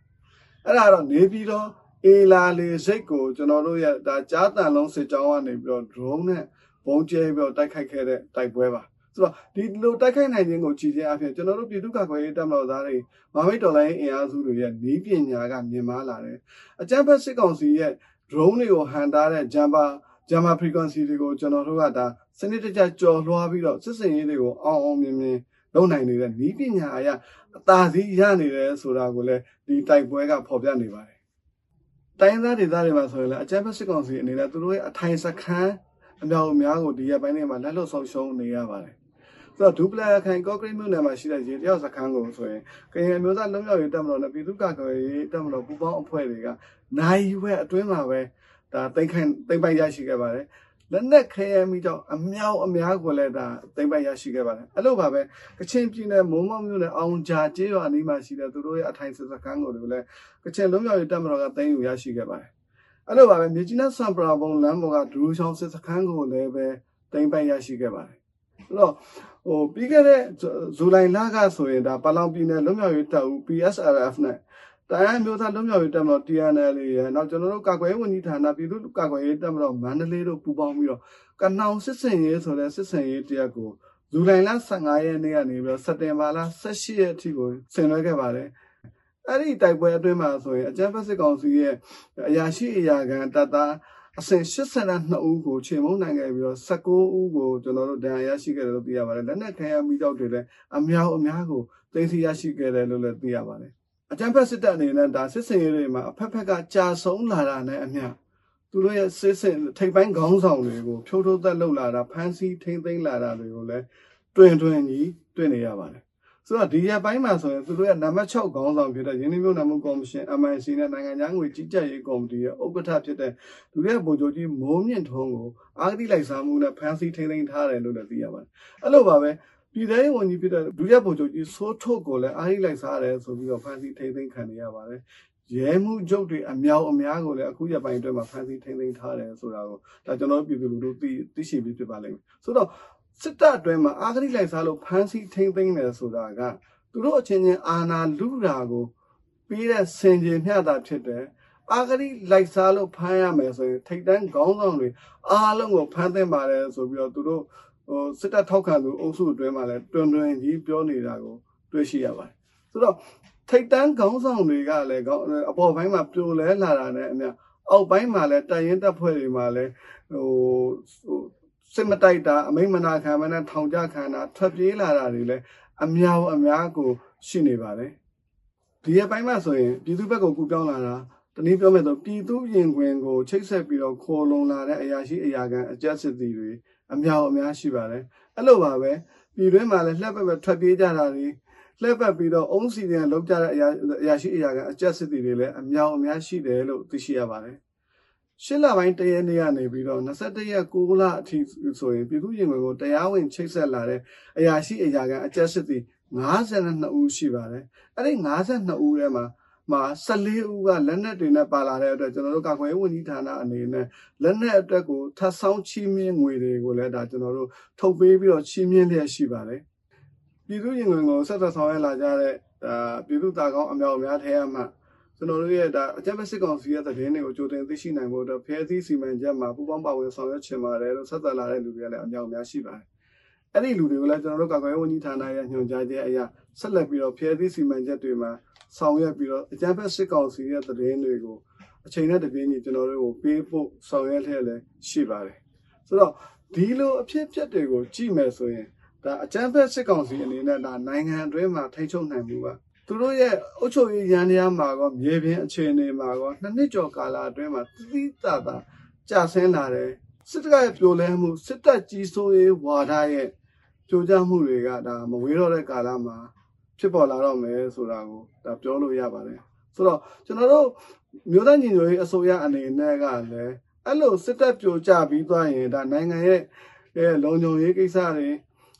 အဲ့ဒါတော့နေပြီးတော့အေလာလေစိတ်ကိုကျွန်တော်တို့ရဒါကြားတန်လုံးစစ်ကြောင်းကနေပြီးတော့ drone နဲ့ ဘုံကျဲပြီးတော့တိုက်ခိုက်ခဲ့တဲ့တိုက်ပွဲပါဆိုတော့ဒီလိုတိုက်ခိုက်နိုင်ခြင်းကိုကြည်ချင်းအဖြစ်ကျွန်တော်တို့ပြည်သူ့ကာကွယ်ရေးတပ်မတော်သားတွေမမိတ်တော်လိုင်းအင်အားစုတွေရဲ့နီးပညာကမြင်မာလာတယ်အကြမ်းဖက်စစ်ကောင်စီရဲ့ drone တွေကိုဟန်တာတဲ့ jumper jumper frequency တွေကိုကျွန်တော်တို့ကဒါစနစ်တကျကြော်လွှားပြီးတော့စစ်စင်ရေးတွေကိုအောင်အောင်မြင်မြင်လုပ်နိုင်နေတဲ့နီးပညာအရအသာစီးရနေတယ်ဆိုတာကိုလည်းဒီတိုက်ပွဲကဖော်ပြနေပါတယ်တိုင်းသားဒေသတွေမှာဆိုရင်လည်းအကြမ်းဖက်စစ်ကောင်စီအနေနဲ့သူတို့ရဲ့အထိုင်စခန်း အများအများကိုဒီရက်ပိုင်းတွေမှာလက်လွတ်ဆုံးရှုံးနေရပါတယ်။ဆိုတော့ဒူပလာခိုင်ကော့ကရစ်မြို့နယ်မှာရှိတဲ့ရေတယောက်စခန်းကိုဆိုရင်ကရင်မျိုးသားလုံးရောက်ရေးတပ်မတော်နဲ့ပြည်သူ့ကာကွယ်ရေးတပ်မတော်ပူးပေါင်းအဖွဲ့တွေကနိုင်ရွယ်အတွင်းမှာပဲဒါတိမ့်ခိုင်တိမ့်ပိုက်ရရှိခဲ့ပါတယ်။လက်နက်ခဲယမ်းမိကြောင့်အမြောက်အများကိုလည်းဒါတိမ့်ပိုက်ရရှိခဲ့ပါတယ်။အဲ့လိုပါပဲကချင်ပြည်နယ်မုံမောက်မြို့နယ်အောင်ဂျာကျေးရွာနီးမှာရှိတဲ့သူတို့ရဲ့အထိုင်စခန်းကိုလည်းကချင်လုံးရောက်ရေးတပ်မတော်ကသိမ်းယူရရှိခဲ့ပါတယ်။ အဲ့လိုပါပဲမြေကြီးနဲ့ဆမ်ပရာဘုံလမ်းပေါ်ကဒရူချောင်းစစ်စခန်းကိုလည်းပဲတင်ပိုင်ရရှိခဲ့ပါတယ်အဲ့တော့ဟိုပြီးခဲ့တဲ့ဇူလိုင်လကဆိုရင်ဒါပလောင်ပြည်နယ်လွတ်မြောက်ရေးတပ်ဦး PSRF နဲ့တိုင်းမျိုးသားလွတ်မြောက်ရေးတပ်မတော် TNL ရဲ့နောက်ကျွန်တော်တို့ကာကွယ်ရေးဝန်ကြီးဌာနပြည်သူ့ကာကွယ်ရေးတပ်မတော်မန္တလေးတို့ပူးပေါင်းပြီးတော့ကနောင်စစ်စင်ရေးဆိုတဲ့စစ်စင်ရေးတရက်ကိုဇူလိုင်လ15ရက်နေ့ကနေပြီးတော့စက်တင်ဘာလ18ရက်အထိကိုဆင်နွှဲခဲ့ပါတယ် အဲ့ဒီတိုက်ပွဲအတွင်းမှာဆိုရင်အကြမ်းဖက်စစ်ကောင်စီရဲ့အရာရှိအရာခံတပ်သားအဆင့်82ဦးကိုချိန်မုံနိုင်ခဲ့ပြီးတော့19ဦးကိုကျွန်တော်တို့ဒဏ်ရာရရှိခဲ့တယ်လို့သိရပါတယ်လက်နက်ခဲယမ်းမိတော့တွေလည်းအများအများကိုသိသိရရှိခဲ့တယ်လို့လည်းသိရပါတယ်အကြမ်းဖက်စစ်တပ်အနေနဲ့ဒါစစ်စင်ရေးတွေမှာအဖက်ဖက်ကကြာဆုံးလာတာနဲ့အမျှသူတို့ရဲ့စစ်စစ်ထိပ်ပိုင်းခေါင်းဆောင်တွေကိုဖြိုးထိုးသက်လုပ်လာတာဖမ်းဆီးထိမ့်သိမ်းလာတာတွေကိုလည်းတွင်တွင်ကြီးတွေ့နေရပါတယ် ဆိုတော့ဒီရက်ပိုင်းမှာဆိုရင်သူတို့ရဲ့နံပါတ်6ခေါင်းဆောင်ဖြစ်တဲ့ရင်းနှီးမြှုပ်နှံမှုကော်မရှင် MIC နဲ့နိုင်ငံခြားငွေကြီးကြပ်ရေးကော်မတီရဲ့ဥက္ကဋ္ဌဖြစ်တဲ့လူရဲဗိုလ်ချုပ်ကြီးမိုးမြင့်ထွန်းကိုအာဂတိလိုက်စားမှုနဲ့ဖမ်းဆီးထိန်းသိမ်းထားတယ်လို့လည်းသိရပါတယ်။အဲ့လိုပါပဲပြည်ထောင်ဝန်ကြီးဖြစ်တဲ့လူရဲဗိုလ်ချုပ်ကြီးစိုးထုတ်ကိုလည်းအာဂတိလိုက်စားတယ်ဆိုပြီးတော့ဖမ်းဆီးထိန်းသိမ်းခံနေရပါတယ်။ရဲမှုချုပ်တွေအမြောက်အများကိုလည်းအခုရက်ပိုင်းအတွင်းမှာဖမ်းဆီးထိန်းသိမ်းထားတယ်ဆိုတာကိုဒါကျွန်တော်ပြည်သူလူထုသိသိရှိပြီးဖြစ်ပါလိမ့်မယ်။ဆိုတော့ စစ်တပ်အတွင်းမှာအာဂတိလိုက်စားလို့ဖမ်းဆီးထိန်းသိမ်းတယ်ဆိုတာကသူတို့အချင်းချင်းအာနာလူတာကိုပြီးတဲ့စင်ကြယ်မျှတာဖြစ်တယ်အာဂရိလိုက်စားလို့ဖမ်းရမယ်ဆိုရင်ထိတ်တန်းခေါင်းဆောင်တွေအားလုံးကိုဖမ်းသင့်ပါတယ်ဆိုပြီးတော့သူတို့ဟိုစစ်တပ်ထောက်ခံသူအုပ်စုအတွင်းမှာလည်းတွင်တွင်ကြီးပြောနေတာကိုတွေ့ရှိရပါတယ်ဆိုတော့ထိတ်တန်းခေါင်းဆောင်တွေကလည်းအပေါ်ပိုင်းမှာပြိုလဲလာတာနဲ့အများအောက်ပိုင်းမှာလည်းတိုင်ရင်တပ်ဖွဲ့တွေမှာလည်းဟိုဟို စစ်မတိုက်တာအမိမနာခံမနဲ့ထောင်ကြခံတာထွက်ပြေးလာတာတွေလည်းအများအများကိုရှိနေပါတယ်ဒီရပိုင်းမှာဆိုရင်ပြည်သူဘက်ကိုကူပြောင်းလာတာတနည်းပြောမယ်ဆိုပြည်သူရင်ခွင်ကိုချိတ်ဆက်ပြီးတော့ခေါ်လုံလာတဲ့အရာရှိအရာခံအကြက်စစ်သည်တွေအများအများရှိပါတယ်အဲ့လိုပါပဲပြည်တွင်းမှာလည်းလှက်ပက်ပဲထွက်ပြေးကြတာတွေလှက်ပက်ပြီးတော့အုံးစီတွေလောက်ကြတဲ့အရာအရာရှိအရာခံအကြက်စစ်သည်တွေလည်းအများအများရှိတယ်လို့သိရှိရပါတယ် ရှစ်လပိုင်းတရက်နေ့ကနေပြီးတော့21ရက်6လအထိဆိုရင်ပြည်သူ့ရင်ဝင်ကိုတရားဝင်ချိတ်ဆက်လာတဲ့အရာရှိအရာခံအကြက်စစ်သည်52ဦးရှိပါတယ်အဲ့ဒီ52ဦးထဲမှာမှာ14ဦးကလက်နက်တွေနဲ့ပါလာတဲ့အတွက်ကျွန်တော်တို့ကာကွယ်ရေးဝန်ကြီးဌာနအနေနဲ့လက်နက်အတွက်ကိုထပ်ဆောင်ချီးမြှင့်ငွေတွေကိုလည်းဒါကျွန်တော်တို့ထုတ်ပေးပြီးတော့ချီးမြှင့်လျက်ရှိပါတယ်ပြည်သူရင်ဝင်ကိုဆက်သက်ဆောင်ရွက်လာကြတဲ့ဒါပြည်သူတာကောင်းအမြောက်အများထဲမှာ ကျွန်တော်တို့ရဲ့ဒါအကြမ်းဖက်စစ်ကောင်စီရဲ့သတင်းတွေကိုကြိုတင်သိရှိနိုင်ဖို့အတွက်ဖဲသီးစီမံချက်မှာပူးပေါင်းပါဝင်ဆောင်ရွက်ချင်ပါတယ်လို့ဆက်သက်လာတဲ့လူတွေကလည်းအမြောက်အများရှိပါတယ်။အဲ့ဒီလူတွေကိုလည်းကျွန်တော်တို့ကာကွယ်ရေးဝန်ကြီးဌာနရဲ့ညွှန်ကြားချက်အရဆက်လက်ပြီးတော့ဖဲသီးစီမံချက်တွေမှာဆောင်ရွက်ပြီးတော့အကြမ်းဖက်စစ်ကောင်စီရဲ့သတင်းတွေကိုအချိန်နဲ့တပြေးညီကျွန်တော်တို့ကိုပေးဖို့ဆောင်ရွက်လျက်လည်းရှိပါတယ်။ဆိုတော့ဒီလိုအဖြစ်အပျက်တွေကိုကြည့်မယ်ဆိုရင်ဒါအကြမ်းဖက်စစ်ကောင်စီအနေနဲ့ဒါနိုင်ငံအတွင်းမှာထိန်းချုပ်နိုင်မှုက သူတို့ရဲ့အုပ်ချုပ်ရေးရန်တရားမှာကောမြေပြင်အခြေအနေမှာကောနှစ်နှစ်ကျော်ကာလအတွင်းမှာသတိတာတာကြာဆင်းလာတယ်စစ်တပ်ရဲ့ပြိုလဲမှုစစ်တပ်ကြီးစိုးရေးဝါဒရဲ့ကြိုးကြားမှုတွေကဒါမဝေးတော့တဲ့ကာလမှာဖြစ်ပေါ်လာတော့မယ်ဆိုတာကိုဒါပြောလို့ရပါတယ်ဆိုတော့ကျွန်တော်တို့မြို့သားညီညွတ်ရေးအစိုးရအနေနဲ့ကလည်းအဲ့လိုစစ်တပ်ပြိုကျပြီးသွားရင်ဒါနိုင်ငံရဲ့လုံခြုံရေးကိစ္စတွေ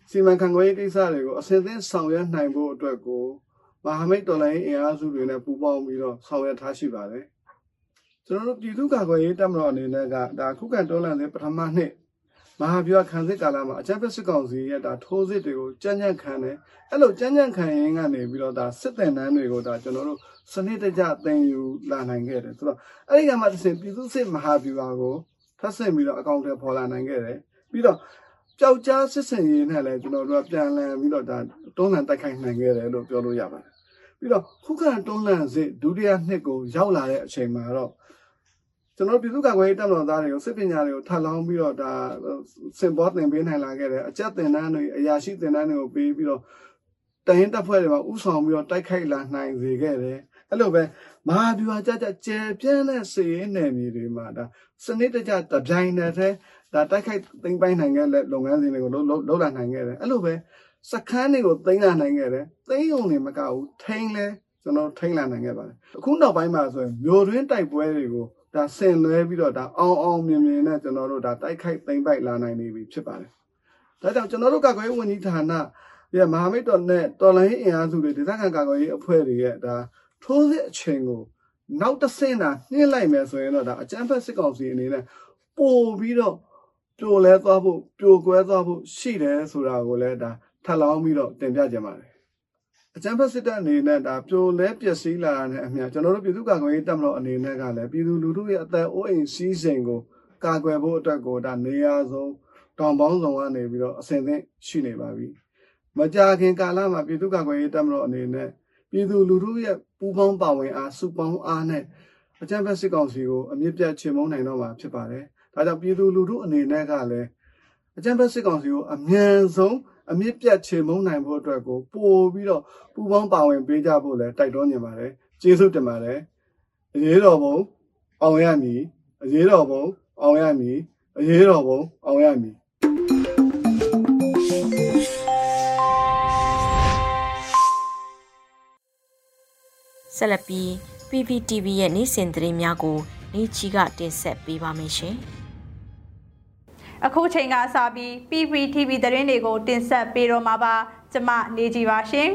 စီမံခန့်ခွဲရေးကိစ္စတွေကိုအစင်းသင်းဆောင်ရွက်နိုင်ဖို့အတွက်ကို မဟာမိတ်တော်လိုင်းအင်အားစုတွေနဲ့ပူးပေါင်းပြီးတော့ဆောင်ရွက်ထားရှိပါတယ်ကျွန်တော်တို့ပြည်သူ့ကာကွယ်ရေးတပ်မတော်အနေနဲ့ကဒါခုခံတော်လှန်တဲ့ပထမနှစ်မဟာဗျူဟာခံစစ်ကာလမှာအကြမ်းဖက်စစ်ကောင်စီရဲ့ဒါထိုးစစ်တွေကိုကြမ်းကြမ်းခံတယ်အဲ့လိုကြမ်းကြမ်းခံရင်ကနေပြီးတော့ဒါစစ်တပ်နန်းတွေကိုဒါကျွန်တော်တို့စနစ်တကျသင်ယူလာနိုင်ခဲ့တယ်ဆိုတော့အဲ့ဒီကမှတစ်ဆင့်ပြည်သူ့စစ်မဟာဗျူဟာကိုထပ်ဆင့်ပြီးတော့အကောင့်တွေပေါ်လာနိုင်ခဲ့တယ်ပြီးတော့ကြောက်ကြားစစ်စင်ရေးနဲ့လည်းကျွန်တော်တို့ကပြန်လည်ပြီးတော့ဒါတွန်းလှန်တိုက်ခိုက်နိုင်ခဲ့တယ်လို့ပြောလို့ရပါတယ် ပြီးတော့ခုခံတွန်းလှန်စစ်ဒုတိယနှစ်ကိုရောက်လာတဲ့အချိန်မှာတော့ကျွန်တော်ပြည်သူ့ကာကွယ်ရေးတပ်မတော်သားတွေကိုစစ်ပညာတွေကိုထပ်လောင်းပြီးတော့ဒါစင်ပေါ်တင်ပေးနိုင်လာခဲ့တယ်အကြက်တင်တန်းတွေအရာရှိတင်တန်းတွေကိုပေးပြီးတော့တရင်တပ်ဖွဲ့တွေမှာဥဆောင်ပြီးတော့တိုက်ခိုက်လာနိုင်စေခဲ့တယ်အဲ့လိုပဲမဟာဗျူဟာကြကြကျယ်ပြန့်တဲ့စီရင်နယ်မြေတွေမှာဒါစနစ်တကျတပြိုင်တည်းဒါတိုက်ခိုက်သိမ်းပိုင်းနိုင်ခဲ့တဲ့လုပ်ငန်းစဉ်တွေကိုလှုပ်လှုပ်လာနိုင်ခဲ့တယ်အဲ့လိုပဲ စခန်းတွေကိုသိမ်းလာနိုင်ခဲ့တယ်သိမ်းုံနေမကဘူးထိန်းလဲကျွန်တော်ထိန်းလာနိုင်ခဲ့ပါတယ်အခုနောက်ပိုင်းမှာဆိုရင်မျိုးတွင်းတိုက်ပွဲတွေကိုဒါဆင်လွဲပြီးတော့ဒါအောင်အောင်မြင်မြင်နဲ့ကျွန်တော်တို့ဒါတိုက်ခိုက်သိမ်းပိုက်လာနိုင်နေပြီဖြစ်ပါတယ်ဒါကြောင့်ကျွန်တော်တို့ကာကွယ်ရေးဝန်ကြီးဌာနရဲ့မဟာမိတ်တော်နဲ့တော်လိုင်းအင်အားစုတွေဒေသခံကာကွယ်ရေးအဖွဲ့တွေရဲ့ဒါထိုးစစ်အချိန်ကိုနောက်တစ်ဆင့်သာနှင်းလိုက်မယ်ဆိုရင်တော့ဒါအကြမ်းဖက်စစ်ကောင်စီအနေနဲ့ပို့ပြီးတော့ပြိုလဲသွားဖို့ပြိုကွဲသွားဖို့ရှိတယ်ဆိုတာကိုလည်းဒါ ထပ်လောင်းပြီးတော့တင်ပြကြပါတယ်အကြံဖက်စစ်တပ်အနေနဲ့ဒါပြိုလဲပျက်စီးလာတဲ့အမြကျွန်တော်တို့ပြည်သူ့ကာကွယ်ရေးတပ်မတော်အနေနဲ့ကလည်းပြည်သူလူထုရဲ့အသက်အိုးအိမ်စီးစိမ်ကိုကာကွယ်ဖို့အတွက်ကိုဒါနေရာဆုံးတောင်ပေါင်းဆောင်ကနေပြီးတော့အစဉ်သင့်ရှိနေပါပြီမကြာခင်ကာလမှာပြည်သူ့ကာကွယ်ရေးတပ်မတော်အနေနဲ့ပြည်သူလူထုရဲ့ပူးပေါင်းပါဝင်အားစုပေါင်းအားနဲ့အကြံဖက်စစ်ကောင်စီကိုအမြင့်ပြတ်ချေမှုန်းနိုင်တော့မှာဖြစ်ပါတယ်ဒါကြောင့်ပြည်သူလူထုအနေနဲ့ကလည်းအကြံဖက်စစ်ကောင်စီကိုအမြန်ဆုံး အမြင့်ပြတ်ချေမှုန်းနိုင်ဖို့အတွက်ကိုပို့ပြီးတော့ပူပေါင်းပါဝင်ပေးကြဖို့လည်းတိုက်တွန်းနေပါတယ်ကျေးဇူးတင်ပါတယ်အရေးတော်ပုံအောင်ရမည်အရေးတော်ပုံအောင်ရမည်အရေးတော်ပုံအောင်ရမည်ဆက်လက်ပြီး PPTV ရဲ့နေ့စဉ်သတင်းများကိုနေ့ချီကတင်ဆက်ပေးပါမယ်ရှင်။ အခုချိန်ကစပြီး PPTV သတင်းတွေကိုတင်ဆက်ပေးတော့မှာပါကျမနေကြပါရှင်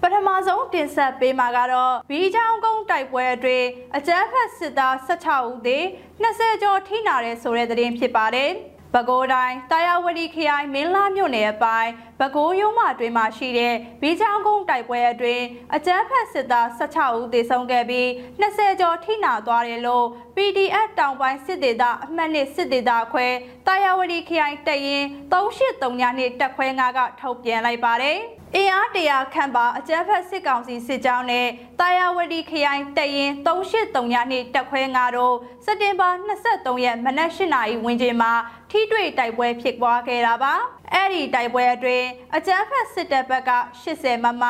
ပထမဆုံးတင်ဆက်ပေးမှာကတော့ဘီချောင်းကုန်းတိုက်ပွဲအတွင်းအကြမ်းဖက်စစ်သား16ဦးသေ20ကျော်ထိနာတဲ့ဆိုတဲ့သတင်းဖြစ်ပါတယ်။ ပဲခူးတိုင်းတာယာဝတီခရိုင်မင်းလာမြို့နယ်အပိုင်းပဲခူးရုံးမအတွင်းမှာရှိတဲ့ဘီချောင်းကုန်းတိုက်ပွဲအတွင်းအကြမ်းဖက်စစ်သား16ဦးသေဆုံးခဲ့ပြီး20ကျော်ထိနာသွားတယ်လို့ PDF တောင်ပိုင်းစစ်ဒေသအမှတ်နှစ်စစ်ဒေသခွဲတာယာဝတီခရိုင်တရင်383ညနှစ်တက်ခွဲ9ကထုတ်ပြန်လိုက်ပါတယ်။ အင်အားတရာခန့်ပါအကြမ်းဖက်စစ်ကောင်စီစစ်ကြောင်းနဲ့တာယာဝတီခရိုင်တရင်383ညနှစ်တက်ခွဲ9တို့စက်တင်ဘာ23ရက်မနက်8နာရီဝန်းကျင်မှာထိတွေ့တိုက်ပွဲဖြစ်ပွားခဲ့တာပါအဲ့ဒီတိုက်ပွဲအတွင်းအကြမ်းဖက်စစ်တပ်ဘက်က80မမ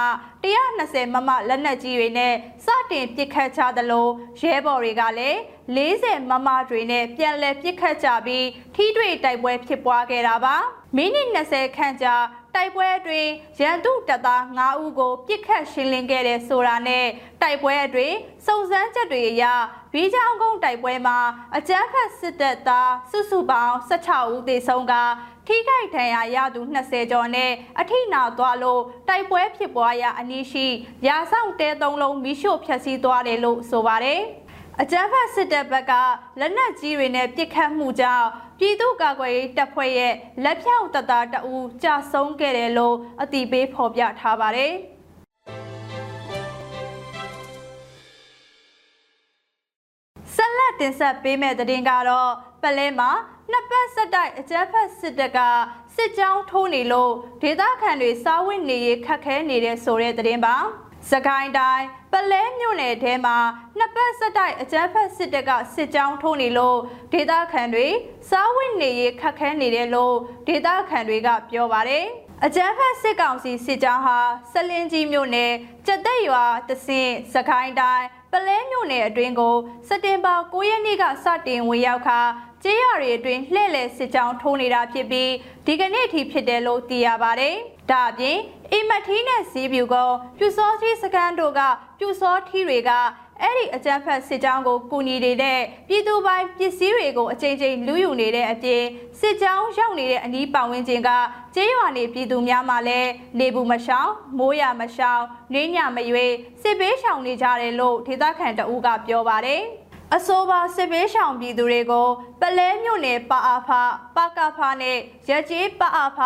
120မမလက်နက်ကြီးတွေနဲ့စတင်ပစ်ခတ်ကြသလိုရဲဘော်တွေကလည်း40မမတွေနဲ့ပြန်လည်ပစ်ခတ်ကြပြီးထိတွေ့တိုက်ပွဲဖြစ်ပွားခဲ့တာပါမိနစ်20ခန့်ကြာ တိုက်ပွဲအတွင်းရန်သူတပ်သား9ဦးကိုပြစ်ခတ်ရှင်းလင်းခဲ့တဲ့ဆိုတာနဲ့တိုက်ပွဲအတွင်းစုံစမ်းချက်တွေအရဘီချောင်းကုန်းတိုက်ပွဲမှာအကြမ်းဖက်စစ်တပ်သားစုစုပေါင်း16ဦးသေဆုံးကထိခိုက်ဒဏ်ရာရသူ20ကျော်နဲ့အထိနာသွားလို့တိုက်ပွဲဖြစ်ပွားရာအနည်းရှိရာဆောင်တဲသုံးလုံးမိရှို့ဖျက်ဆီးသွားတယ်လို့ဆိုပါတယ်။အကြမ်းဖက်စစ်တပ်ဘက်ကလက်နက်ကြီးတွေနဲ့ပစ်ခတ်မှုကြောင့် ပြည်သူ့ကာကွယ်ရေးတပ်ဖွဲ့ရဲ့လက်ဖြောင့်တပ်သားတအူးကြာဆုံးခဲ့တယ်လို့အတိပေးဖော်ပြထားပါတယ်။ဆက်လက်တင်ဆက်ပေးမယ့်သတင်းကတော့ပလဲမှာနှစ်ပတ်ဆက်တိုက်အကြမ်းဖက်စစ်တပ်ကစစ်ကြောင်းထိုးနေလို့ဒေသခံတွေစားဝတ်နေရေးခက်ခဲနေတဲ့ဆိုတဲ့သတင်းပါ။ စကိုင်းတိုင်းပလဲမြို့နယ်ထဲမှာနှစ်ပတ်ဆက်တိုက်အကြမ်းဖက်စစ်တပ်ကစစ်ကြောင်းထိုးနေလို့ဒေသခံတွေစားဝတ်နေရေးခက်ခဲနေတယ်လို့ဒေသခံတွေကပြောပါတယ်အကြမ်းဖက်စစ်ကောင်စီစစ်ကြောင်းဟာစလင်းကြီးမြို့နယ်ကြက်သက်ရွာတဆင့်စကိုင်းတိုင်း ပလဲမြို့နယ်အတွင်းကိုစက်တင်ဘာ9ရက်နေ့ကစတင်ဝင်ရောက်ခါကျေးရွာတွေအတွင်းလှည့်လည်စစ်ကြောင်းထိုးနေတာဖြစ်ပြီးဒီကနေ့ထိဖြစ်တယ်လို့သိရပါတယ်။ဒါအပြင်အီမထီးနဲ့စီးပြူကုန်းပြူစောထီးစကန်တို့ကပြူစောထီးတွေက အဲ့ဒီအကြမ်းဖက်စစ်ကြောင်းကိုကူညီနေတဲ့ပြည်သူပိုင်းပစ္စည်းတွေကိုအကြိမ်ကြိမ်လူယူနေတဲ့အပြင်စစ်ကြောင်းရောက်နေတဲ့အနီးပတ်ဝန်းကျင်ကကျေးရွာနေပြည်သူများမှလည်းနေဘူးမရှောင်မိုးရမရှောင်နှင်းညမရွေစစ်ပေးရှောင်နေကြတယ်လို့ဒေသခံတအူးကပြောပါတယ်အဆိုပါစစ်ပေးရှောင်ပြည်သူတွေကိုပလဲမြို့နယ်ပအားဖပကဖနဲ့ရကြေးပအားဖ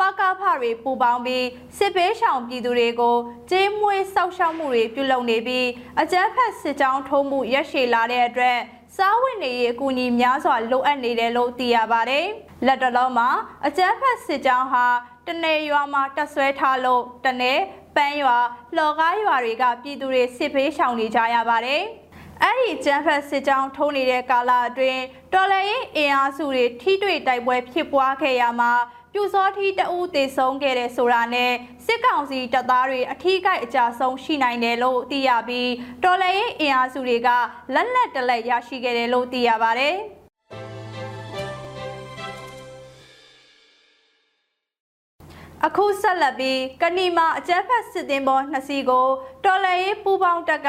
ပကဖတွေပူပေါင်းပြီးစစ်ပေးရှောင်ပြည်သူတွေကိုကြေးမွေးစောက်ရှောက်မှုတွေပြုလုပ်နေပြီးအကြမ်းဖက်စစ်ကြောင်းထုံးမှုရက်ရှည်လာတဲ့အတွက်စားဝတ်နေရေးအကူအညီများစွာလိုအပ်နေတယ်လို့သိရပါတယ်။လက်တလုံးမှာအကြမ်းဖက်စစ်ကြောင်းဟာတနေရွာမှာတက်ဆွဲထားလို့တနေပန်းရွာလှော်ကားရွာတွေကပြည်သူတွေစစ်ဖေးရှောင်နေကြရပါတယ်။အဲ့ဒီကျန်းဖက်စစ်ကြောင်းထုံးနေတဲ့ကာလအတွင်းတော်လှန်ရေးအင်အားစုတွေထိတွေ့တိုက်ပွဲဖြစ်ပွားခဲ့ရမှာ ပြူစောထီတအူးတေဆုံးခဲ့တဲ့ဆိုတာနဲ့စစ်ကောင်စီတပ်သားတွေအထီးကိုက်အကြဆုံးရှိနိုင်တယ်လို့သိရပြီးတော်လှန်ရေးအင်အားစုတွေကလက်လက်တလက်ရရှိခဲ့တယ်လို့သိရပါတယ်။အခုဆက်လက်ပြီးကဏီမာအကြမ်းဖက်စစ်သည်ဘောနှစ်စီးကိုတော်လှန်ရေးပူးပေါင်းတပ်က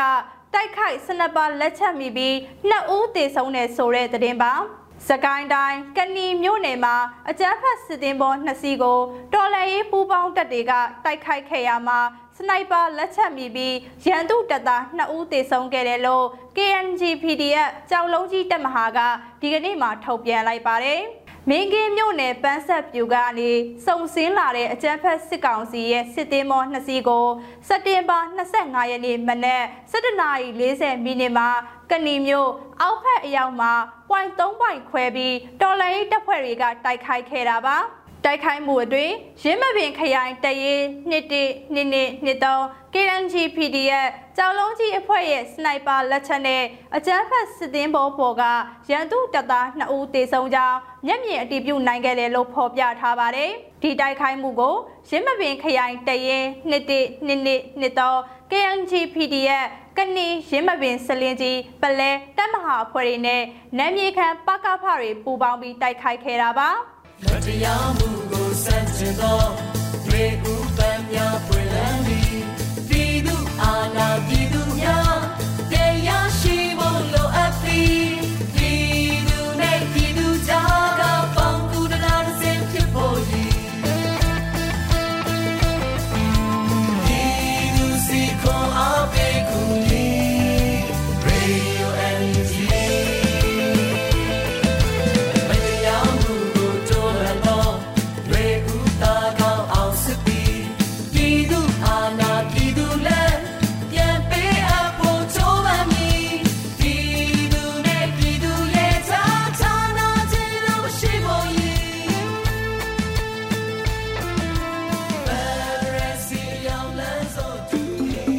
တိုက်ခိုက်စနပါလက်ချက်မိပြီးနှစ်ဦးသေဆုံးတဲ့ဆိုတဲ့သတင်းပါ။ စကိုင်းတိုင်းကဏီမြို့နယ်မှာအကြမ်းဖက်စစ်သည်ပေါ်နှစ်စီးကိုတော်လှန်ရေးပူးပေါင်းတပ်တွေကတိုက်ခိုက်ခဲ့ရမှာစနိုက်ပါလက်ချက်မိပြီးရန်သူတပ်သား2ဦးသေဆုံးခဲ့တယ်လို့ KNG PDF ကြောက်လုံးကြီးတပ်မဟာကဒီကနေ့မှထုတ်ပြန်လိုက်ပါတယ်။ မင်းကင်းမြို့နယ်ပန်းဆက်ပြူကနေစုံစင်းလာတဲ့အကြမ်းဖက်စစ်ကောင်စီရဲ့စစ်သေးမောနှစ်စီးကိုစက်တင်ဘာ25ရက်နေ့မနက်7:40မိနစ်မှာကဏီမြို့အောက်ဖက်အရောက်မှာ .3 ပွိုင်ခွဲပြီးတော်လိုင်းတပ်ဖွဲ့တွေကတိုက်ခိုက်ခဲ့တာပါ။ တိုက်ခိုက်မှုအတွင်းရင်းမပင်ခရိုင်တရေးနှစ်တနှစ်နှစ်နှစ်သုံး KNG PDF ကြောက်လုံးကြီးအဖွဲ့ရဲ့စနိုက်ပါလက်ချက်နဲ့အကြမ်းဖက်စစ်သည်ဘောပေါ်ကရန်သူတပ်သား2ဦးသေဆုံးကြောင်းမျက်မြင်အတည်ပြုနိုင်ခဲ့တယ်လို့ဖော်ပြထားပါတယ်။ဒီတိုက်ခိုက်မှုကိုရင်းမပင်ခရိုင်တရေးနှစ်တနှစ်နှစ်နှစ်သုံး KNG PDF ကဏီရင်းမပင်စလင်းကြီးပလဲတပ်မဟာအဖွဲ့တွေနဲ့နာမြေခံပကဖတွေပူးပေါင်းပြီးတိုက်ခိုက်ခဲ့တာပါ။ မတရားမှုကိုစန့်ကျင်သောတွေဥပံများပွင့်လန်း